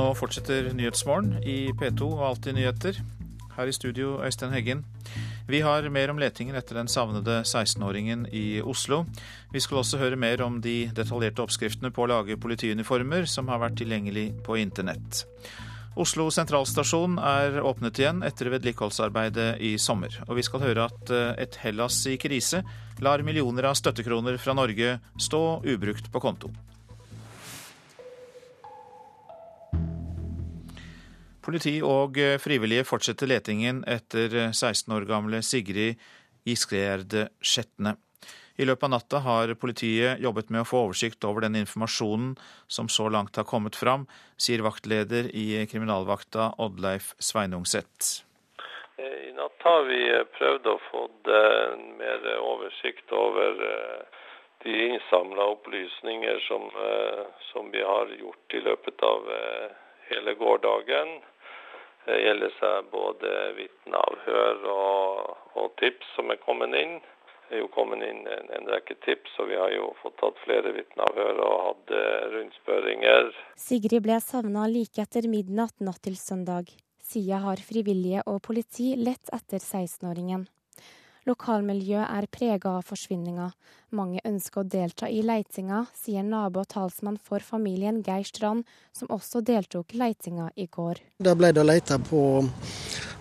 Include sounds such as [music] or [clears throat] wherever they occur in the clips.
nå fortsetter Nyhetsmorgen i P2 og Alltid nyheter. Her i studio, Øystein Heggen. Vi har mer om letingen etter den savnede 16-åringen i Oslo. Vi skal også høre mer om de detaljerte oppskriftene på å lage politiuniformer som har vært tilgjengelig på internett. Oslo sentralstasjon er åpnet igjen etter vedlikeholdsarbeidet i sommer. Og vi skal høre at eh, et Hellas i krise lar millioner av støttekroner fra Norge stå ubrukt på konto. Politi og eh, frivillige fortsetter letingen etter 16 år gamle Sigrid Iskrede Skjetne. I løpet av natta har politiet jobbet med å få oversikt over den informasjonen som så langt har kommet fram, sier vaktleder i kriminalvakta Oddleif Sveinungseth. I natt har vi prøvd å få mer oversikt over eh, de innsamla opplysninger som, eh, som, vi har gjort i løpet av eh, hele gårsdagen. Det gjelder seg både vitneavhør og, og tips som er kommet inn Det er jo kommet inn en, en, rekke tips, og vi har jo fått tatt flere vitneavhør og hatt eh, rundspørringer. Sigrid ble savna like etter midnatt natt til søndag. Sida har frivillige og politi lett etter 16-åringen. Lokalmiljøet er prega av forsvinninga. Mange ønsker å delta i leitinga, sier nabo og talsmann for familien Geir Strand, som også deltok i leitinga i går. Da ble det leita på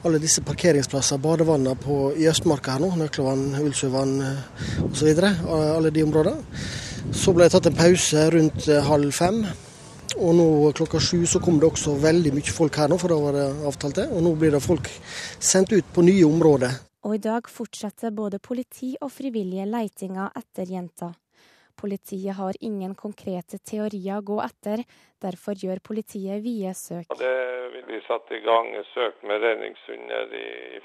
alle disse parkeringsplasser, badevannene i Østmarka her nå, Nøklevann, Ullsjøvann osv. Alle de områdene. Så ble det tatt en pause rundt eh, halv fem. Og nå klokka sju så kom det også veldig mye folk her nå, for da var det avtalt det. Og nå blir det folk sendt ut på nye områder. Og i dag fortsetter både politi og frivillige leitinga etter jenta. Politiet har ingen konkrete teorier å gå etter, derfor gjør politiet vide søk. Det vil bli satt i gang søk med redningshunder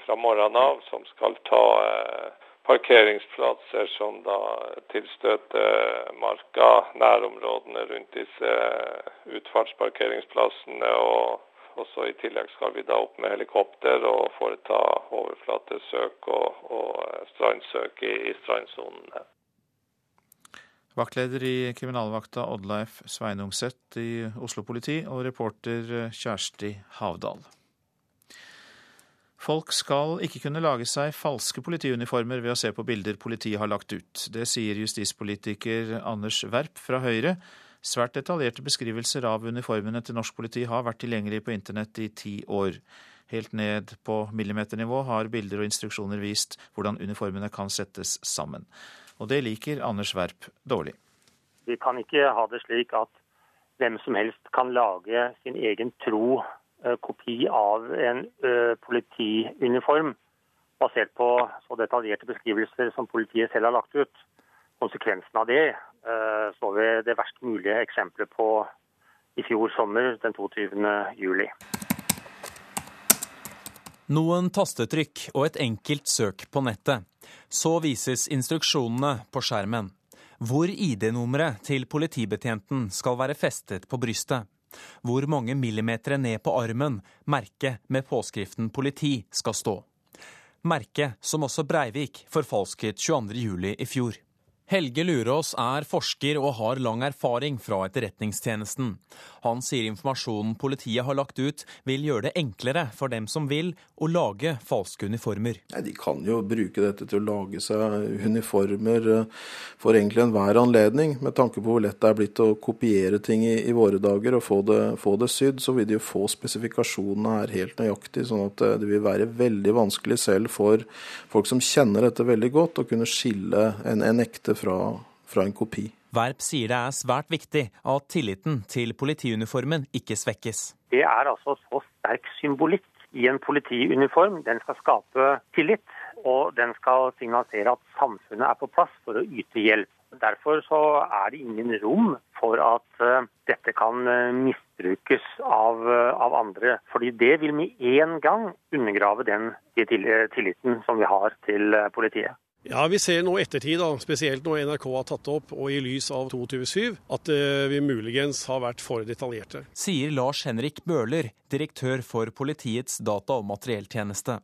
fra morgenen av, som skal ta eh, parkeringsplasser som da tilstøter marka, nærområdene rundt disse utfartsparkeringsplassene og og så I tillegg skal vi da opp med helikopter og foreta overflatesøk og, og strandsøk i, i strandsonene. Vaktleder i kriminalvakta Oddleif Sveinungseth i Oslo politi og reporter Kjersti Havdal. Folk skal ikke kunne lage seg falske politiuniformer ved å se på bilder politiet har lagt ut. Det sier justispolitiker Anders Werp fra Høyre Svært detaljerte beskrivelser av uniformene til norsk politi har vært tilgjengelig på internett i ti år. Helt ned på millimeternivå har bilder og instruksjoner vist hvordan uniformene kan settes sammen. Og det liker Anders Werp dårlig. Vi kan ikke ha det slik at hvem som helst kan lage sin egen tro eh, kopi av en uh, politiuniform basert på så detaljerte beskrivelser som politiet selv har lagt ut. Konsekvensen av det Eh, så vi det verst mulige eksempelet på i fjor sommer, den 22. juli. Noen tastetrykk og et enkelt søk på nettet. Så vises instruksjonene på skjermen. Hvor ID-nummeret til politibetjenten skal være festet på brystet. Hvor mange millimeter ned på armen merket med påskriften 'politi' skal stå. Merket som også Breivik forfalsket 22.07. i fjor. Helge Lurås er forsker og har lang erfaring fra Etterretningstjenesten. Han sier informasjonen politiet har lagt ut vil gjøre det enklere for dem som vil å lage falske uniformer. Nei, de kan jo bruke dette til å lage seg uniformer eh, for egentlig enhver anledning. Med tanke på hvor lett det er blitt å kopiere ting i, i våre dager og få det, få det, sydd, så vil de jo få spesifikasjonene her helt nøyaktig. Sånn at eh, det vil være veldig vanskelig selv for folk som kjenner dette veldig godt, å kunne skille en, en ekte fra, fra en kopi. Verp sier det er svært viktig at tilliten til politiuniformen ikke svekkes. Det er altså så sterk symbolikk i en politiuniform. Den skal skape tillit, og den skal signalisere at samfunnet er på plass for å yte hjelp. Derfor så er det ingen rom for at uh, dette kan uh, misbrukes av, uh, av, andre. Fordi det vil med en gang undergrave den tilliten som vi har til politiet. Ja, Vi ser nå ettertid, da, spesielt når NRK har tatt opp, og i lys av 22.7, at uh, vi muligens har vært for detaljerte. Sier Lars Henrik Bøhler, direktør for politiets data- og materielltjeneste.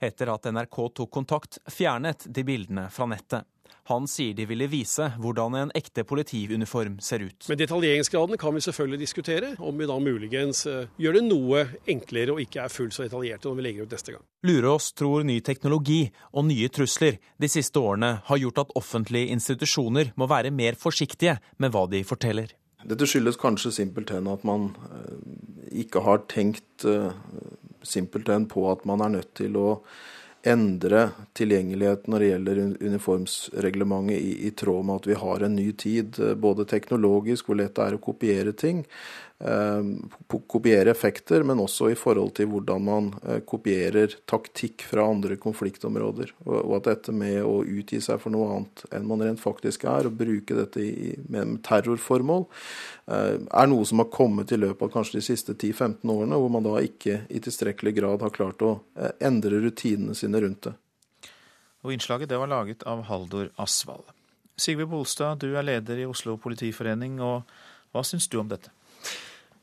Etter at NRK tok kontakt, fjernet de bildene fra nettet. Han sier de ville vise hvordan en ekte politiuniform ser ut. Men detaljeringsgraden kan vi selvfølgelig diskutere, om vi da muligens eh, gjør det noe enklere og ikke er fullt så detaljerte når vi legger ut neste gang. Lurås tror ny teknologi og nye trusler de siste årene har gjort at offentlige institusjoner må være mer forsiktige med hva de forteller. Dette skyldes kanskje simpelthen at man eh, ikke har tenkt eh, simpelthen på at man er nødt til å endre tilgjengeligheten når det gjelder uniformsreglementet i, i, tråd med at vi har en ny tid, eh, både teknologisk, hvor lett det er å kopiere ting, kopiere effekter, men også i forhold til hvordan man eh, kopierer taktikk fra andre konfliktområder. Og at dette med å utgi seg for noe annet enn man rent faktisk er, og bruke dette med terrorformål, eh, er noe som har kommet i løpet av kanskje de siste 10-15 årene, hvor man da ikke i tilstrekkelig grad har klart å endre rutinene sine rundt det. Og Innslaget det var laget av Haldor Asvald. Sigve Bolstad, du er leder i Oslo politiforening, og hva syns du om dette?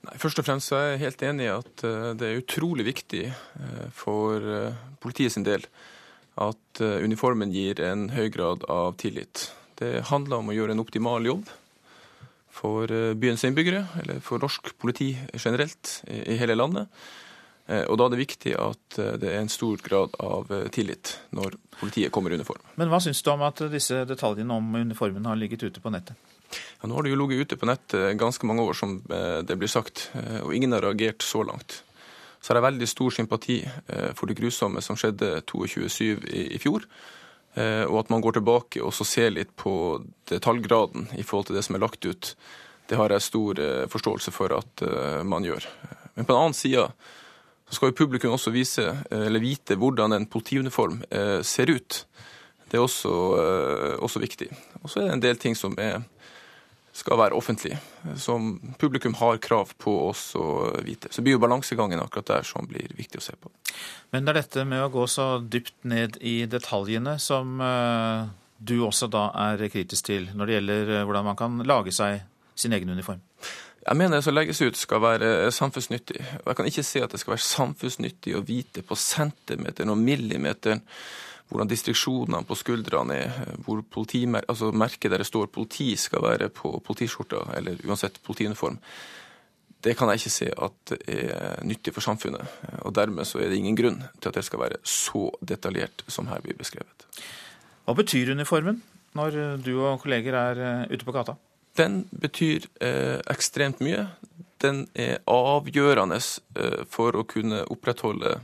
Nei, Først og fremst er jeg helt enig i at eh, det er utrolig viktig eh, for eh, politiet sin del at uniformen gir en høy grad av tillit. Det handler om å gjøre en optimal jobb for byens innbyggere, eller for norsk politi generelt i hele landet. Og da er det viktig at det er en stor grad av tillit når politiet kommer i uniform. Men hva syns du om at disse detaljene om uniformen har ligget ute på nettet? Ja, nå har det jo ligget ute på nettet ganske mange år, som eh, det blir sagt, eh, og ingen har reagert så langt. Så har jeg veldig stor sympati eh, for det grusomme som skjedde 22.7 i fjor. Og at man går tilbake og så ser litt på detaljgraden i forhold til det som er lagt ut. Det har jeg stor forståelse for at man gjør. Men på den annen side så skal jo publikum også vise, eller vite hvordan en politiuniform ser ut. Det er også, også viktig. Og så er det en del ting som er skal være offentlig, som publikum har krav på oss å vite. Så det blir jo balansegangen akkurat der som blir viktig å se på. Men det er dette med å gå så dypt ned i detaljene som eh, du også da er kritisk til, når det gjelder eh, hvordan man kan lage seg sin egen uniform? Jeg mener det som legges ut skal være samfunnsnyttig. Og jeg kan ikke se at det skal være samfunnsnyttig å vite på centimeteren og millimeteren hvordan distriksjonene på skuldrene er, hvor altså merket der det står politi skal være på politiskjorta, eller uansett politiuniform. Det kan jeg ikke se at er nyttig for samfunnet. og Dermed så er det ingen grunn til at det skal være så detaljert som her blir beskrevet. Hva betyr uniformen når du og kolleger er eh, ute på gata? Den betyr eh, ekstremt mye. Den er avgjørende eh, for å kunne opprettholde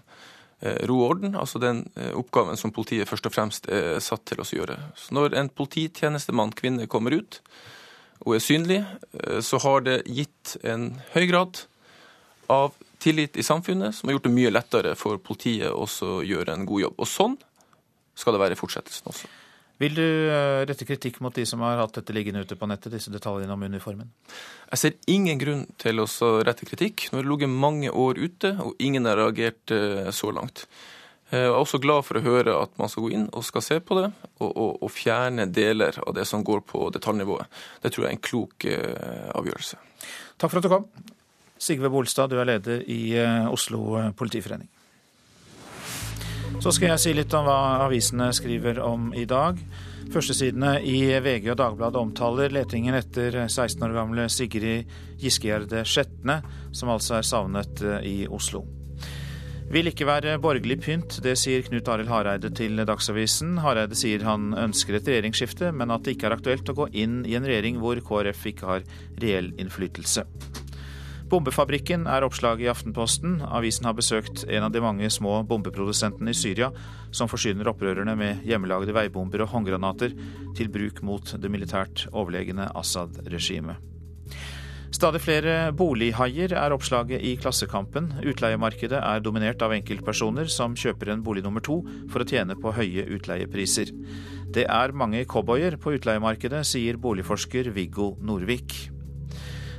ro og orden, altså den eh, oppgaven som politiet først og fremst er satt til å gjøre. Så når en polititjenestemann, kvinne, kommer ut og er synlig, eh, så har det gitt en høy grad av tillit i samfunnet, som har gjort det mye lettere for politiet også å gjøre en god jobb. Og sånn skal det være i fortsettelsen også. Vil du eh, rette kritikk mot de som har hatt dette liggende ute på nettet, disse detaljene om uniformen? Jeg ser ingen grunn til å rette kritikk. Nå har det ligget mange år ute, og ingen har reagert eh, så langt. Jeg er også glad for å høre at man skal gå inn og skal se på det, og, og, og fjerne deler av det som går på detaljnivået. Det tror jeg er en klok avgjørelse. Takk for at du kom. Sigve Bolstad, du er leder i Oslo politiforening. Så skal jeg si litt om hva avisene skriver om i dag. Førstesidene i VG og Dagbladet omtaler letingen etter 16 år gamle Sigrid Giskegjerde Skjetne, som altså er savnet eh, i Oslo. Vil ikke være borgerlig pynt, det sier Knut Arild Hareide til Dagsavisen. Hareide sier han ønsker et regjeringsskifte, men at det ikke er aktuelt å gå inn i en regjering hvor KrF ikke har reell innflytelse. Bombefabrikken er oppslaget i Aftenposten. Avisen har besøkt en av de mange små bombeprodusentene i Syria, som forsyner opprørerne med hjemmelagde veibomber og håndgranater til bruk mot det militært overlegne Assad-regimet. Stadig flere bolighaier er oppslaget i Klassekampen. Utleiemarkedet er dominert av enkeltpersoner som kjøper en bolig nummer to for å tjene på høye utleiepriser. Det er mange cowboyer på utleiemarkedet, sier boligforsker Viggo Norvik.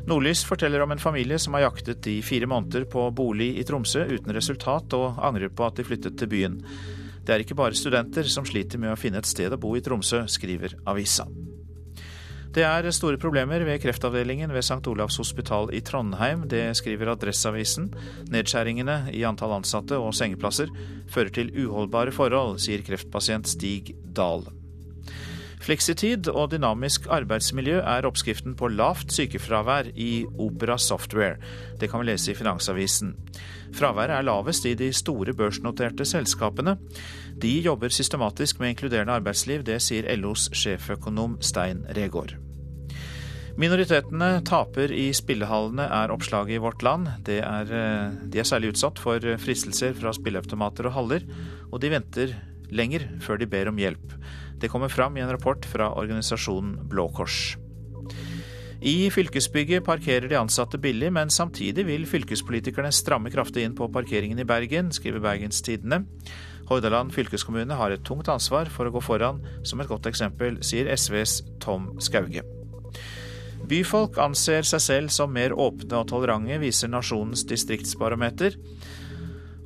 Nordlys forteller om en familie som har jaktet i fire måneder på bolig i Tromsø uten resultat, og angrer på at de flyttet til byen. Det er ikke bare studenter som sliter med å finne et sted å bo i Tromsø, skriver avisa. Det er store problemer ved kreftavdelingen ved St. Olavs hospital i Trondheim. Det skriver Adresseavisen. Nedskjæringene i antall ansatte og sengeplasser fører til uholdbare forhold, sier kreftpasient Stig Dahl. Fleksitid og dynamisk arbeidsmiljø er oppskriften på lavt sykefravær i Opera Software. Det kan vi lese i Finansavisen. Fraværet er lavest i de store børsnoterte selskapene. De jobber systematisk med inkluderende arbeidsliv, det sier LOs sjeføkonom Stein Regaard. Minoritetene taper i spillehallene, er oppslaget i Vårt Land. Er, eh, de er særlig utsatt for fristelser fra spilleautomater og haller, og de venter lenger før de ber om hjelp. Det kommer fram i en rapport fra organisasjonen Blå Kors. I fylkesbygget parkerer de ansatte billig, men samtidig vil fylkespolitikerne stramme kraftig inn på parkeringen i Bergen, skriver Bergens Tidende. Hordaland fylkeskommune har et tungt ansvar for å gå foran som et godt eksempel, sier SVs Tom Skauge. Byfolk anser seg selv som mer åpne og tolerante, viser Nasjonens distriktsbarometer.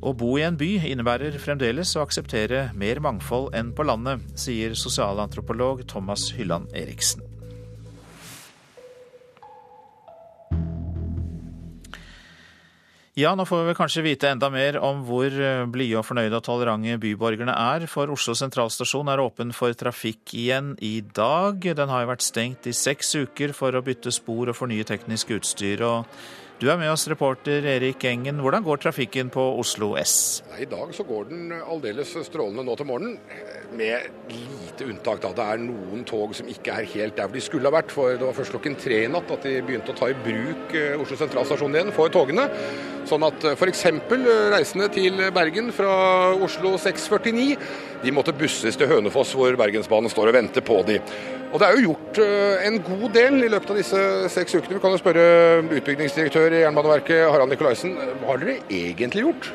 Å bo i en by innebærer fremdeles å akseptere mer mangfold enn på landet, sier sosialantropolog Thomas Hylland Eriksen. Ja, nå får vi kanskje vite enda mer om hvor blide og fornøyde og tolerante byborgerne er. For Oslo sentralstasjon er åpen for trafikk igjen i dag. Den har jo vært stengt i seks uker for å bytte spor og fornye teknisk utstyr. og du er med oss, reporter Erik Engen. Hvordan går trafikken på Oslo S? I dag så går den aldeles strålende nå til morgenen, med lite unntak. da. Det er noen tog som ikke er helt der hvor de skulle ha vært. for Det var først klokken tre i natt at de begynte å ta i bruk eh, Oslo sentralstasjon igjen for togene. Sånn at eh, f.eks. Eh, reisende til Bergen fra Oslo 649 de måtte busses til Hønefoss, hvor Bergensbanen står og venter på de. Og Det er jo gjort en god del i løpet av disse seks ukene. Vi kan jo spørre utbyggingsdirektør i Jernbaneverket, Harald Nikolaisen. Hva har dere egentlig gjort?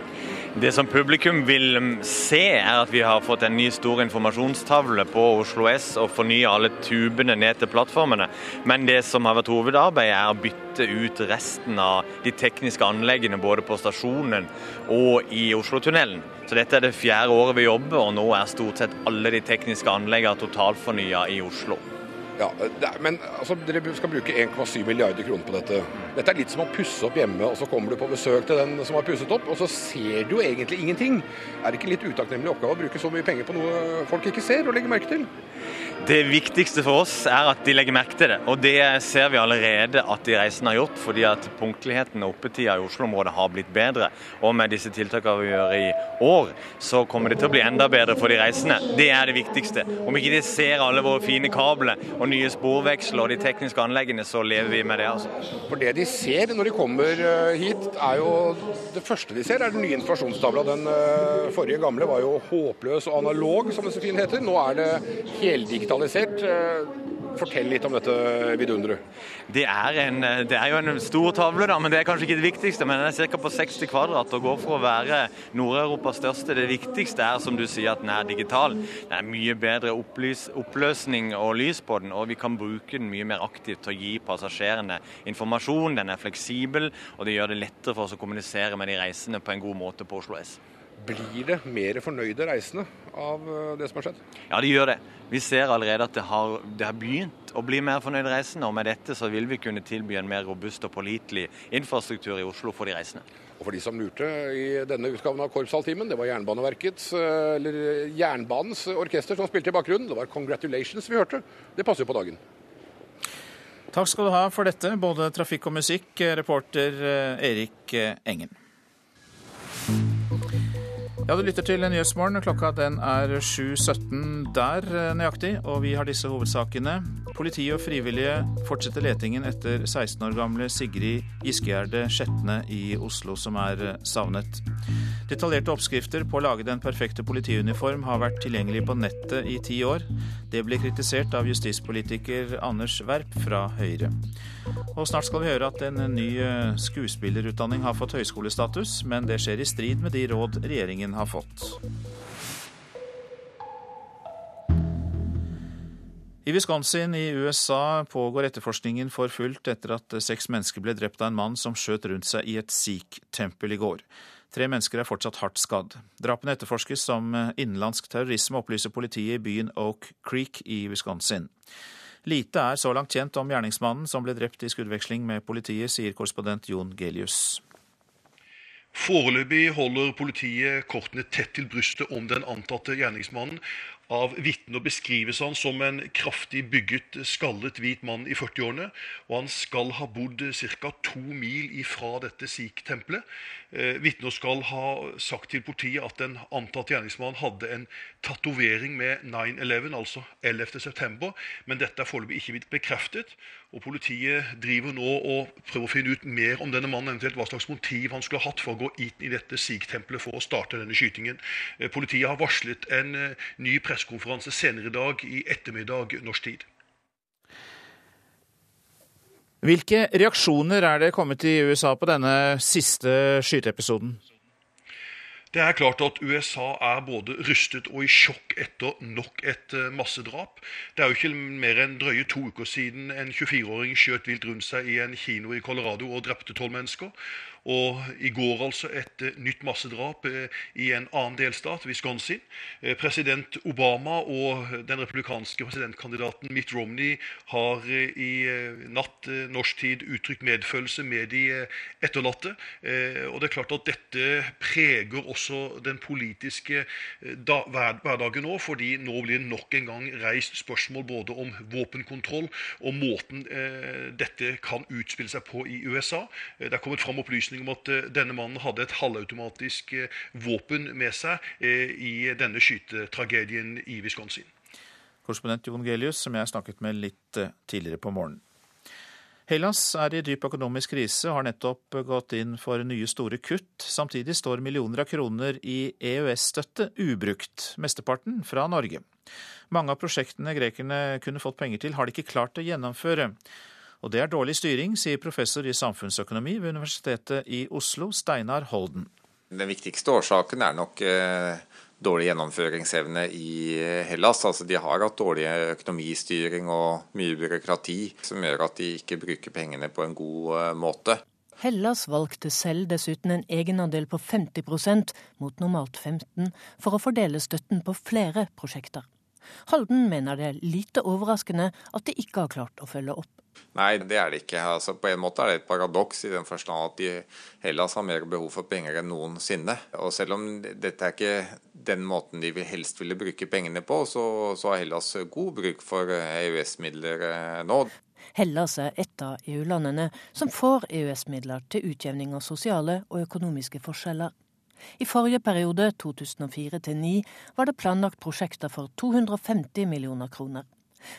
Det som publikum vil se, er at vi har fått en ny stor informasjonstavle på Oslo S og fornya alle tubene ned til plattformene. Men det som har vært hovedarbeidet, er å bytte ut resten av de tekniske anleggene både på stasjonen og i Oslotunnelen. Så dette er det fjerde året vi jobber, og nå er stort sett alle de tekniske anleggene totalfornya i Oslo. Ja, er, Men altså, dere skal bruke 1,7 milliarder kroner på dette. Dette er litt som å pusse opp hjemme, og så kommer du på besøk til den som har pusset opp, og så ser du egentlig ingenting. Er det ikke litt utakknemlig oppgave å bruke så mye penger på noe folk ikke ser og legger merke til? Det viktigste for oss er at de legger merke til det, og det ser vi allerede at de reisende har gjort. Fordi at punktligheten og oppetida i Oslo-området har blitt bedre. Og med disse tiltakene vi gjør i år, så kommer det til å bli enda bedre for de reisende. Det er det viktigste. Om ikke de ser alle våre fine kabler og nye sporveksler og de tekniske anleggene, så lever vi med det. altså. For det de ser når de kommer eh, hit, er jo Det første de ser, er den nye informasjonstavla. Den eh, forrige gamle var jo håpløs og analog, som det så fint heter. Nå er det heldigitalisert. Eh, Fortell litt om dette vidunderet. Det en, det er jo en stor tavle, da, men det er kanskje ikke det viktigste. Men den er ca. på 60 kvadrat og går for å være Nord-Europas største. Det viktigste er som du sier at den er digital. Det er mye bedre opplys, oppløsning og lys på den, og vi kan bruke den mye mer aktivt til å gi passasjerene informasjon. Den er fleksibel, og det gjør det lettere for oss å kommunisere med de reisende på en god måte på Oslo S. Blir det mer fornøyde reisende av eh, det som har skjedd? Ja, det gjør det. Vi ser allerede at det har, det har begynt å bli mer fornøyde reisende. Og med dette så vil vi kunne tilby en mer robust og pålitelig infrastruktur i Oslo for de reisende. Og for de som lurte i denne utgaven av Korpshalvtimen, det var Jernbaneverkets, eh, eller Jernbanens orkester som spilte i bakgrunnen. Det var 'Congratulations' vi hørte. Det passer jo på dagen. Takk skal du ha for dette, både trafikk og musikk, reporter eh, Erik Engen. Ja, Du lytter til Nyhetsmorgen. Klokka den er 7.17 der eh, nøyaktig, og vi har disse hovedsakene. Politi og frivillige fortsetter letingen etter 16 år gamle Sigrid Giskegjerde Skjetne i Oslo, som er eh, savnet. Detaljerte oppskrifter på å lage den perfekte politiuniform har vært tilgjengelig på nettet i ti år. Det ble kritisert av justispolitiker Anders Werp fra Høyre. Og snart skal vi høre at en ny eh, skuespillerutdanning har fått høyskolestatus, men det skjer i strid med de råd regjeringen har fått. I Wisconsin i USA pågår etterforskningen for fullt etter at seks mennesker ble drept av en mann som skjøt rundt seg i et sikh-tempel i går. Tre mennesker er fortsatt hardt skadd. Drapene etterforskes som innenlandsk terrorisme, opplyser politiet i byen Oak Creek i Wisconsin. Lite er så langt kjent om gjerningsmannen som ble drept i skuddveksling med politiet, sier korrespondent Jon Gelius. Foreløpig holder politiet kortene tett til brystet om den antatte gjerningsmannen. Av vitner beskrives han som en kraftig bygget, skallet hvit mann i 40-årene. Og han skal ha bodd ca. to mil ifra dette sikh-tempelet. Eh, skal ha sagt til politiet at den antatte gjerningsmannen hadde en tatovering med 9-11, altså 11.9., men dette er foreløpig ikke blitt bekreftet. Og Politiet driver nå og prøver å finne ut mer om denne mannen, eventuelt hva slags motiv han skulle ha hatt for å gå inn i dette sikh-tempelet for å starte denne skytingen. Eh, politiet har varslet en eh, ny pressekonferanse senere i dag i ettermiddag norsk tid. Hvilke reaksjoner er det kommet i USA på denne siste skyteepisoden? Det er klart at USA er både rystet og i sjokk etter nok et eh, massedrap. Det er jo ikke mer enn drøye to uker siden en 24-åring skjøt vilt rundt seg i en kino i Colorado og drepte tolv mennesker. Og i går altså et uh, nytt massedrap uh, i en annen delstat, Wisconsin. Uh, president Obama og den republikanske presidentkandidaten Mitt Romney har i natt norsk tid uttrykt medfølelse med de etterlatte. og det er klart at dette preger også den politiske hverdagen nå, fordi nå blir det nok en gang reist spørsmål både om våpenkontroll og måten dette kan utspille seg på i USA. Det er kommet fram opplysninger opplysning om at eh, denne mannen hadde et halvautomatisk eh, våpen med seg eh, i denne skytetragedien i Wisconsin. Korrespondent Jon Gelius, som jeg snakket med litt tidligere på morgenen. Hellas er i dyp økonomisk krise og har nettopp gått inn for nye store kutt. Samtidig står millioner av kroner i EØS-støtte ubrukt, mesteparten fra Norge. Mange av prosjektene grekerne kunne fått penger til, har de ikke klart å gjennomføre. Og det er dårlig styring, sier professor i samfunnsøkonomi ved Universitetet i Oslo, Steinar Holden. Den viktigste årsaken er nok eh, dårlig gjennomføringsevne i eh, Hellas. Altså, de har hatt dårlig økonomistyring og mye byråkrati, som gjør at de ikke bruker pengene på en god eh, måte. Hellas valgte selv dessuten en egenandel på 50% mot normalt 15 for å fordele støtten på flere prosjekter. Holden mener det er lite overraskende at de ikke har klart å følge opp. Nei, det er det ikke. Altså, på en måte er det et paradoks i den forstand at de Hellas har mer behov for penger enn noensinne. Og selv om dette er ikke den måten de helst ville bruke pengene på, så, så har Hellas god bruk for EØS-midler eh, nå. Hellas er et av EU-landene som får EØS-midler til utjevning av sosiale og økonomiske forskjeller. I forrige periode, 2004-2009, var det planlagt prosjekter for 250 millioner kroner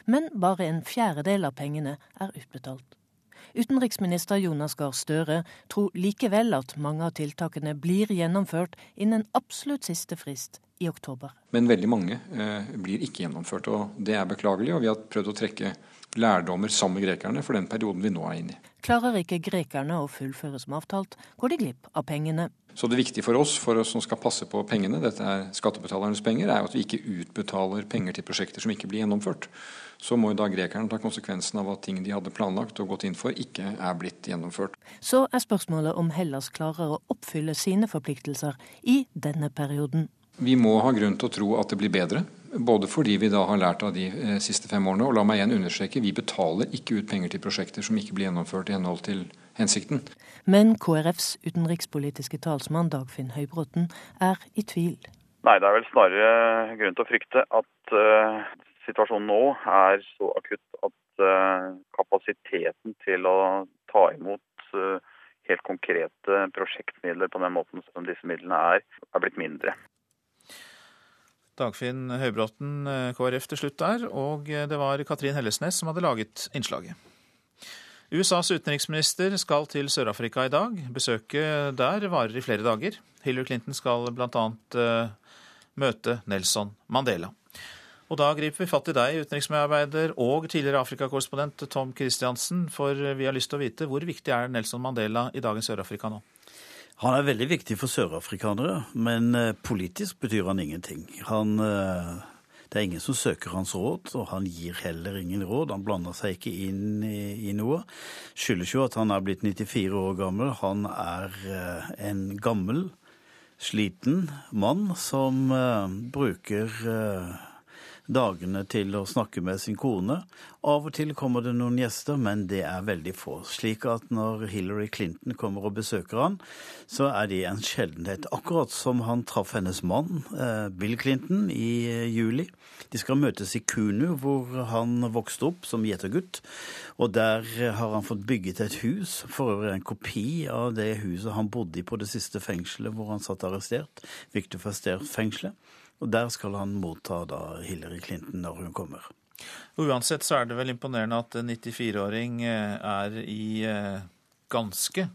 men bare en fjerdedel av pengene er utbetalt. Utenriksminister Jonas Gahr Støre tror likevel at mange av tiltakene blir gjennomført innen absolutt siste frist i oktober. Men veldig mange eh, blir ikke gjennomført, og det er beklagelig. Og vi har prøvd å trekke lærdommer sammen med grekerne for den perioden vi nå er inne i. Klarer ikke grekerne å fullføre som avtalt, går de glipp av pengene. Så det viktige for oss, for oss som skal passe på pengene, dette er skattebetalernes penger, er at vi ikke utbetaler penger til prosjekter som ikke blir gjennomført. Så må jo da grekerne ta konsekvensen av at ting de hadde planlagt og gått inn for, ikke er blitt gjennomført. Så er spørsmålet om Hellas klarer å oppfylle sine forpliktelser i denne perioden. Vi må ha grunn til å tro at det blir bedre. Både fordi vi da har lært av de eh, siste fem årene, og la meg igjen understreke, vi betaler ikke ut penger til prosjekter som ikke blir gjennomført i henhold til hensikten. Men KrFs utenrikspolitiske talsmann Dagfinn Høybråten er i tvil. Nei, det er vel snarere grunn til å frykte at uh, situasjonen nå er så akutt at uh, kapasiteten til å ta imot uh, helt konkrete prosjektmidler på den måten som disse midlene er, er blitt mindre. Dagfinn Høybråten, eh, KrF til slutt der, og eh, det var Katrin Hellesnes som hadde laget innslaget. USAs utenriksminister skal til Sør-Afrika i dag. Besøket der varer i flere dager. Hillary Clinton skal bl.a. Eh, møte Nelson Mandela. Og da griper vi fatt i deg, utenriksmedarbeider og tidligere Afrikakorrespondent Tom Christiansen, for vi har lyst til å vite hvor viktig er Nelson Mandela i dagens Sør-Afrika nå? Han er veldig viktig for sørafrikanere, men eh, politisk betyr han ingenting. Han, eh, det er ingen som søker hans råd, og han gir heller ingen råd. Han blander seg ikke inn i, i noe. Skyldes jo at han er blitt 94 år gammel. Han er eh, en gammel, sliten mann som bruker dagene til å snakke med sin kone. Av og til kommer det noen gjester, men det er veldig få. Slik at når Hillary Clinton kommer og besøker han, så er det en sjeldenhet. Akkurat som han traff hennes mann, eh, Bill Clinton, i eh, juli. De skal møtes i Kunu, hvor han vokste opp som gjetergutt. Og der har han fått bygget et hus, for øvrig en kopi av det huset han bodde i på det siste fengselet hvor han satt arrestert, Victor Verster-fengselet. Og der skal han motta da Hillary Clinton når hun kommer. Uansett så er det vel imponerende at en 94-åring eh, er i eh, ganske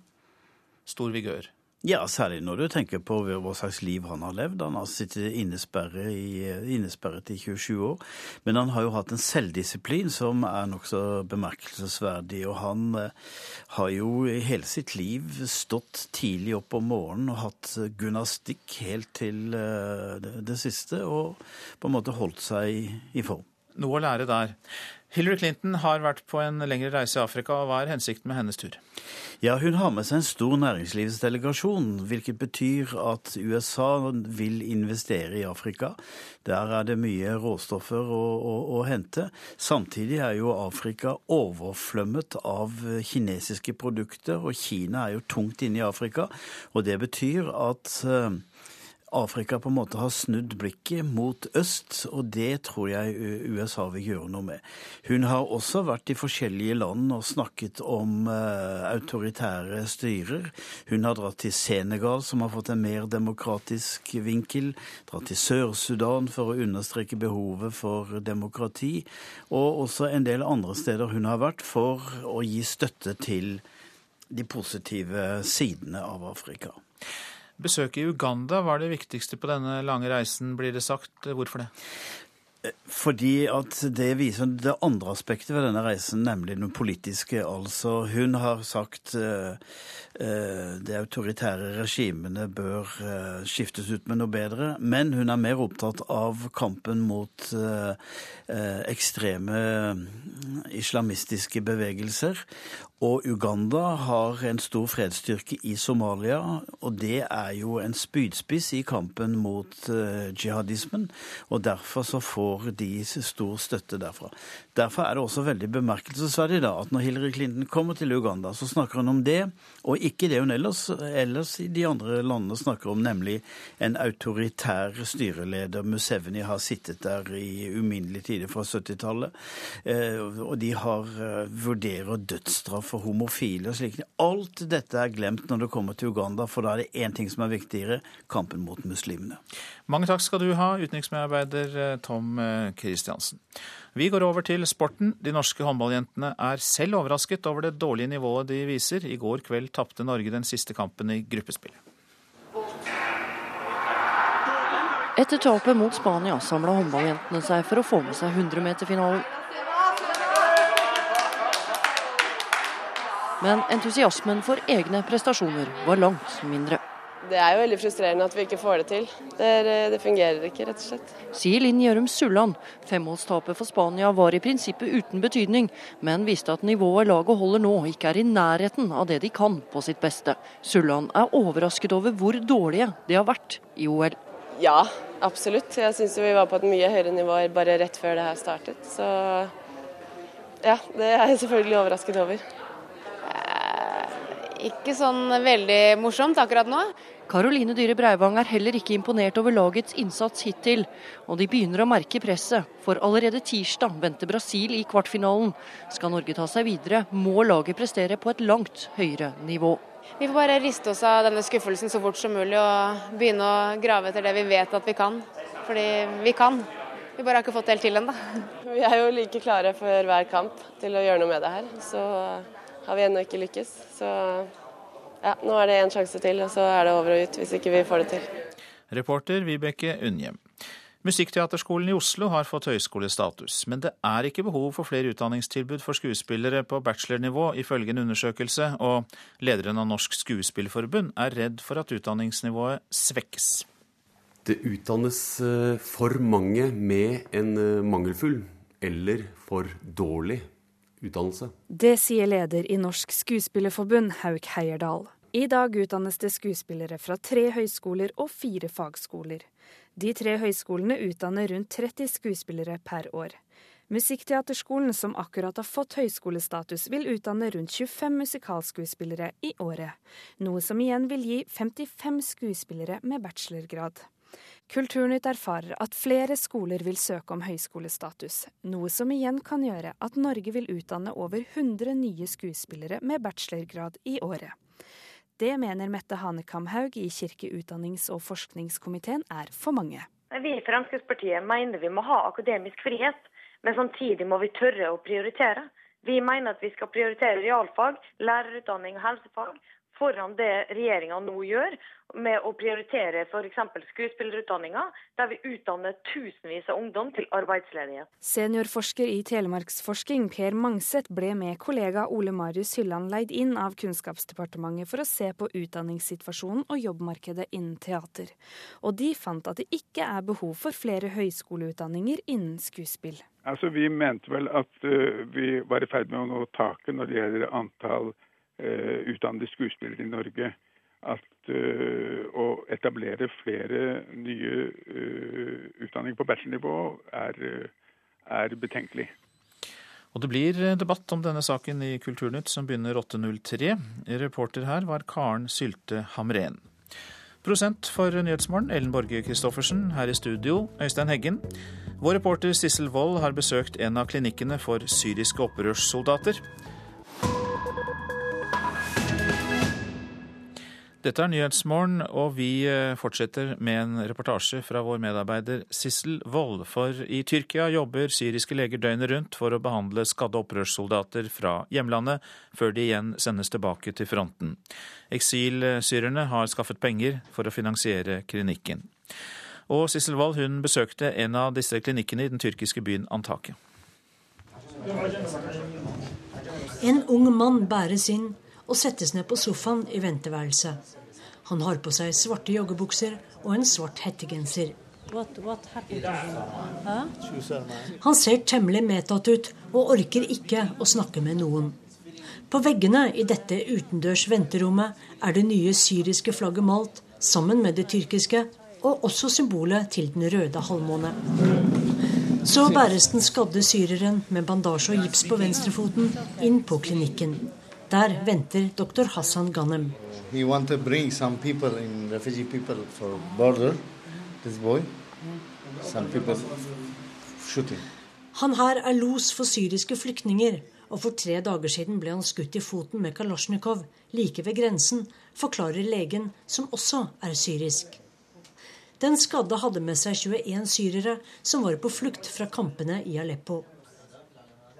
stor vigør. Ja, særlig når du tenker på hva slags liv han har levd. Han har sittet innesperret i, innesperret i 27 år. Men han har jo hatt en selvdisiplin som er nokså bemerkelsesverdig. Og han eh, har jo i hele sitt liv stått tidlig opp om morgenen og hatt gymnastikk helt til eh, det siste, og på en måte holdt seg i form. Noe å lære der. Hillary Clinton har vært på en lengre reise i Afrika. og Hva er hensikten med hennes tur? Ja, Hun har med seg en stor næringslivsdelegasjon, hvilket betyr at USA vil investere i Afrika. Der er det mye råstoffer å, å, å hente. Samtidig er jo Afrika overflømmet av kinesiske produkter, og Kina er jo tungt inne i Afrika. Og det betyr at eh, Afrika på en måte har snudd blikket mot øst, og det tror jeg USA vil gjøre noe med. Hun har også vært i forskjellige land og snakket om uh, autoritære styrer. Hun har dratt til Senegal, som har fått en mer demokratisk vinkel. Dratt til Sør-Sudan for å understreke behovet for demokrati. Og også en del andre steder hun har vært for å gi støtte til de positive sidene av Afrika. Besøket i Uganda var det viktigste på denne lange reisen, blir det sagt. Hvorfor det? Fordi at det viser det andre aspektet ved denne reisen, nemlig den politiske. Altså, hun har sagt uh, de autoritære regimene bør uh, skiftes ut med noe bedre. Men hun er mer opptatt av kampen mot ekstreme islamistiske bevegelser. Og Uganda har en stor fredsstyrke i Somalia, og det er jo en spydspiss i kampen mot jihadismen. Og derfor så får de stor støtte derfra. Derfor er det også veldig bemerkelsesverdig da, at når Hillary Clinton kommer til Uganda, så snakker hun om det, og ikke det hun ellers, ellers i de andre landene snakker om, nemlig en autoritær styreleder. Museveni har sittet der i uminnelige tider fra 70-tallet, eh, og de har, uh, vurderer dødsstraff for homofile og slikt. Alt dette er glemt når det kommer til Uganda, for da er det én ting som er viktigere kampen mot muslimene. Mange takk skal du ha, utenriksmedarbeider eh, Tom Christiansen. Vi går over til sporten. De norske håndballjentene er selv overrasket over det dårlige nivået de viser. I går kveld tapte Norge den siste kampen i gruppespillet. Etter tapet mot Spania samla håndballjentene seg for å få med seg 100-meterfinalen. Men entusiasmen for egne prestasjoner var langt mindre. Det er jo veldig frustrerende at vi ikke får det til. Det, er, det fungerer ikke, rett og slett. Sier Linn Gjørum Sulland. Femmålstapet for Spania var i prinsippet uten betydning, men viste at nivået laget holder nå ikke er i nærheten av det de kan på sitt beste. Sulland er overrasket over hvor dårlige de har vært i OL. Ja, absolutt. Jeg syns vi var på et mye høyere nivå bare rett før det her startet. Så ja, det er jeg selvfølgelig overrasket over. Eh, ikke sånn veldig morsomt akkurat nå. Karoline Dyhre Breivang er heller ikke imponert over lagets innsats hittil, og de begynner å merke presset, for allerede tirsdag venter Brasil i kvartfinalen. Skal Norge ta seg videre, må laget prestere på et langt høyere nivå. Vi får bare riste oss av denne skuffelsen så fort som mulig og begynne å grave etter det vi vet at vi kan. Fordi vi kan. Vi bare har ikke fått det helt til ennå. Vi er jo like klare for hver kamp til å gjøre noe med det her. Så har vi ennå ikke lykkes. Så ja, nå er det én sjanse til, og så er det over og ut hvis ikke vi får det til. Reporter Vibeke Unnhjem. Musikkteaterskolen i Oslo har fått høyskolestatus, men det er ikke behov for flere utdanningstilbud for skuespillere på bachelornivå, ifølge en undersøkelse, og lederen av Norsk Skuespillforbund er redd for at utdanningsnivået svekkes. Det utdannes eh, for mange med en eh, mangelfull eller for dårlig utdannelse. Det sier leder i Norsk Skuespillerforbund, Hauk Heierdal. I dag utdannes det skuespillere fra tre høyskoler og fire fagskoler. De tre høyskolene utdanner rundt 30 skuespillere per år. Musikkteaterskolen, som akkurat har fått høyskolestatus, vil utdanne rundt 25 musikalskuespillere i året. Noe som igjen vil gi 55 skuespillere med bachelorgrad. Kulturnytt erfarer at flere skoler vil søke om høyskolestatus, noe som igjen kan gjøre at Norge vil utdanne over 100 nye skuespillere med bachelorgrad i året. Det mener Mette Hanekamhaug i kirke-, utdannings- og forskningskomiteen er for mange. Vi i Fremskrittspartiet mener vi må ha akademisk frihet, men samtidig må vi tørre å prioritere. Vi mener at vi skal prioritere realfag, lærerutdanning og helsefag foran det regjeringa nå gjør, med å prioritere f.eks. skuespillerutdanninga, der vi utdanner tusenvis av ungdom til arbeidsledighet. Seniorforsker i Telemarksforsking Per Mangset ble med kollega Ole Marius Hylland leid inn av Kunnskapsdepartementet for å se på utdanningssituasjonen og jobbmarkedet innen teater. Og de fant at det ikke er behov for flere høyskoleutdanninger innen skuespill. Altså, Vi mente vel at uh, vi var i ferd med å nå taket når det gjelder antall uh, utdannede skuespillere i Norge at uh, å etablere flere nye uh, utdanninger på bachelornivå er, er, betenkelig. Og Det blir debatt om denne saken i Kulturnytt som begynner 8.03. Reporter her var Karen Sylte Hamren. Prosent for Nyhetsmorgen, Ellen Borge Christoffersen. Her i studio, Øystein Heggen. Vår reporter Sissel Wold har besøkt en av klinikkene for syriske opprørssoldater. Dette er Nyhetsmorgen, og vi eh, fortsetter med en reportasje fra vår medarbeider Sissel Wold. For i Tyrkia jobber syriske leger døgnet rundt for å behandle skadde opprørssoldater fra hjemlandet, før de igjen sendes tilbake til fronten. Eksilsyrerne har skaffet penger for å finansiere klinikken. Og Sissel Wold hun besøkte en av disse klinikkene i den tyrkiske byen Antake. En ung mann bæres inn og settes ned på sofaen i venteværelset. Han har på seg svarte joggebukser og en svart hettegenser. Han ser temmelig medtatt ut og orker ikke å snakke med noen. På veggene i dette utendørs venterommet er det nye syriske flagget malt sammen med det tyrkiske, og også symbolet til den røde halvmåne. Så bæres den skadde syreren med bandasje og gips på venstrefoten inn på klinikken. Der venter doktor Hassan Ghanem. Han her er los for syriske flyktninger, og for tre dager siden ble han skutt i foten med Kalasjnikov like ved grensen, forklarer legen, som også er syrisk. Den skadde hadde med seg 21 syrere som var på flukt fra kampene i Aleppo.